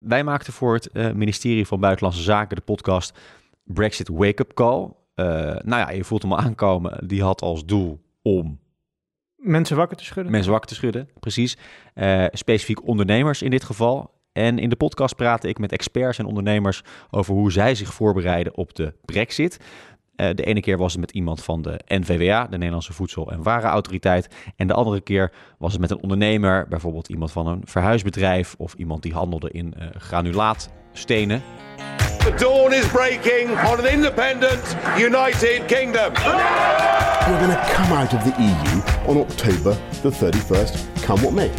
Wij maakten voor het uh, ministerie van Buitenlandse Zaken de podcast Brexit Wake-up Call. Uh, nou ja, je voelt hem al aankomen. Die had als doel om... Mensen wakker te schudden. Mensen wakker te schudden, precies. Uh, specifiek ondernemers in dit geval. En in de podcast praatte ik met experts en ondernemers over hoe zij zich voorbereiden op de Brexit. Uh, de ene keer was het met iemand van de NVWA, de Nederlandse Voedsel- en Warenautoriteit. En de andere keer was het met een ondernemer, bijvoorbeeld iemand van een verhuisbedrijf of iemand die handelde in uh, granulaatstenen. The dawn is breaking on an independent United Kingdom. We're going to come out of the EU on October the 31st, come what may.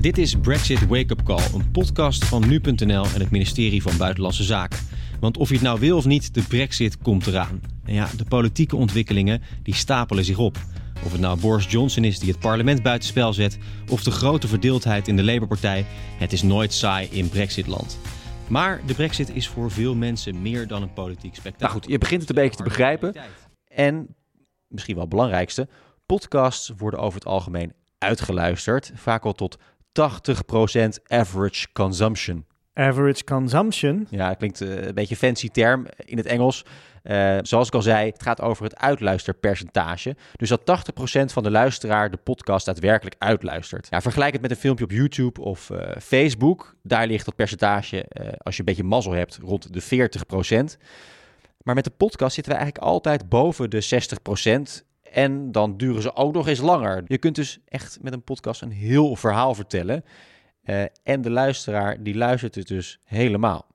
Dit is Brexit Wake Up Call, een podcast van nu.nl en het ministerie van Buitenlandse Zaken. Want of je het nou wil of niet, de Brexit komt eraan. En ja, de politieke ontwikkelingen die stapelen zich op. Of het nou Boris Johnson is die het parlement buitenspel zet, of de grote verdeeldheid in de Labour-partij, het is nooit saai in Brexitland. Maar de Brexit is voor veel mensen meer dan een politiek spektakel. Nou goed, je begint het een beetje te begrijpen. En misschien wel het belangrijkste, podcasts worden over het algemeen uitgeluisterd, vaak al tot 80% average consumption. Average consumption? Ja, klinkt uh, een beetje fancy term in het Engels. Uh, zoals ik al zei, het gaat over het uitluisterpercentage. Dus dat 80% van de luisteraar de podcast daadwerkelijk uitluistert. Ja, vergelijk het met een filmpje op YouTube of uh, Facebook. Daar ligt dat percentage, als je een beetje mazzel hebt, rond de 40%. Maar met de podcast zitten we eigenlijk altijd boven de 60%. En dan duren ze ook nog eens langer. Je kunt dus echt met een podcast een heel verhaal vertellen. Uh, en de luisteraar die luistert het dus helemaal.